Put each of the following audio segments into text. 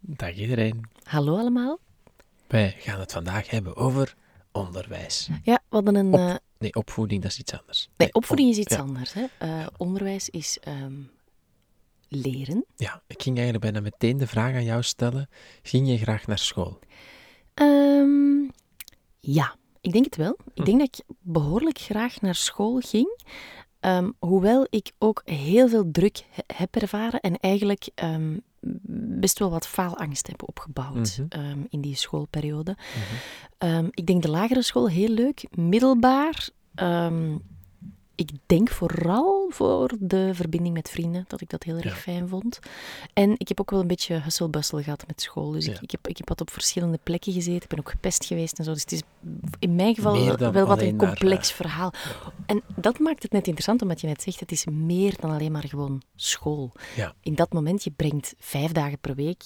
Dag iedereen. Hallo allemaal. Wij gaan het vandaag hebben over onderwijs. Ja, we hadden een... Op- eh, Nee, opvoeding, dat is iets anders. nee, opvoeding is iets ja. anders. Hè? Eh, onderwijs is ehm, leren. Ja, ik ging eigenlijk bijna meteen de vraag aan jou stellen. Ging je graag naar school? Ehm, ja, ik denk het wel. Hm. Ik denk dat ik behoorlijk graag naar school ging. Ehm, hoewel ik ook heel veel druk he- heb ervaren en eigenlijk best wel wat faalangst heb opgebouwd Mhm. ehm, in die schoolperiode. Ehm, ik denk de lagere school heel leuk. Middelbaar, ehm, ik denk vooral voor de verbinding met vrienden, dat ik dat heel erg Ja. fijn vond. En ik heb ook wel een beetje hustle-bustle gehad met school. Dus ik, Ja. ik, heb, ik heb wat op verschillende plekken gezeten. Ik ben ook gepest geweest en zo. Dus het is in mijn geval wel, wat een complex verhaal. En dat maakt het net interessant, omdat je net zegt, het is meer dan alleen maar gewoon school. In dat moment, je brengt vijf dagen per week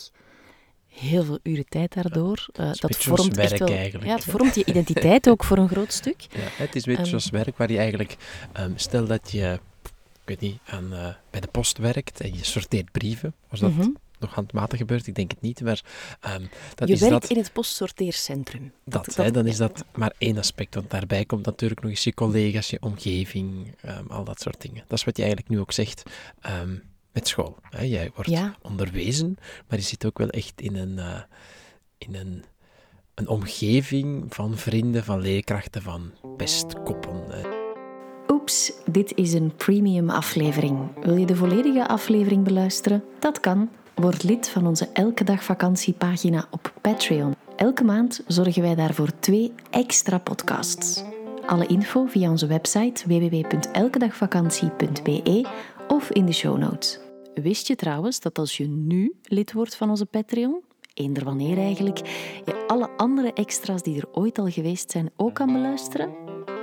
heel veel uren tijd daardoor. Eh, dat vormt echt werk wel, eigenlijk, Ja, het vormt je identiteit ook voor een groot stuk. Ja, het is een beetje zoals werk waar je eigenlijk, ehm, stel dat je, ik weet niet, aan, eh, bij de post werkt en je sorteert brieven. Was dat Mhm. nog handmatig gebeurd? Ik denk het niet, maar ehm, dat je is werkt dat. in het postsorteercentrum. Dat, dat- hè, dan is dat maar één aspect, want daarbij komt natuurlijk nog eens je collega's, je omgeving, al dat soort dingen. Dat is wat je eigenlijk nu ook zegt met school. Hè. Jij wordt Ja. onderwezen, maar je zit ook wel echt in een, eh, in een, een omgeving van vrienden, van leerkrachten, van pestkoppen. hè. Oeps, dit is een premium aflevering. Wil je de volledige aflevering beluisteren? Dat kan. Word lid van onze Elke Dag Vakantiepagina op Patreon. Elke maand zorgen wij daarvoor twee extra podcasts. Alle info via onze website www.elkedagvakantie.be of in de show notes. Wist je trouwens dat als je nu lid wordt van onze Patreon, eender wanneer eigenlijk, je alle andere extra's die er ooit al geweest zijn ook kan beluisteren?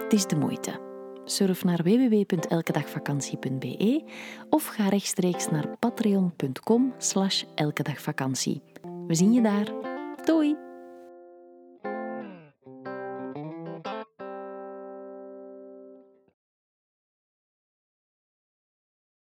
Het is de moeite. Surf naar www.elkedagvakantie.be of ga rechtstreeks naar patreon.com slash elkedagvakantie. We zien je daar. Doei!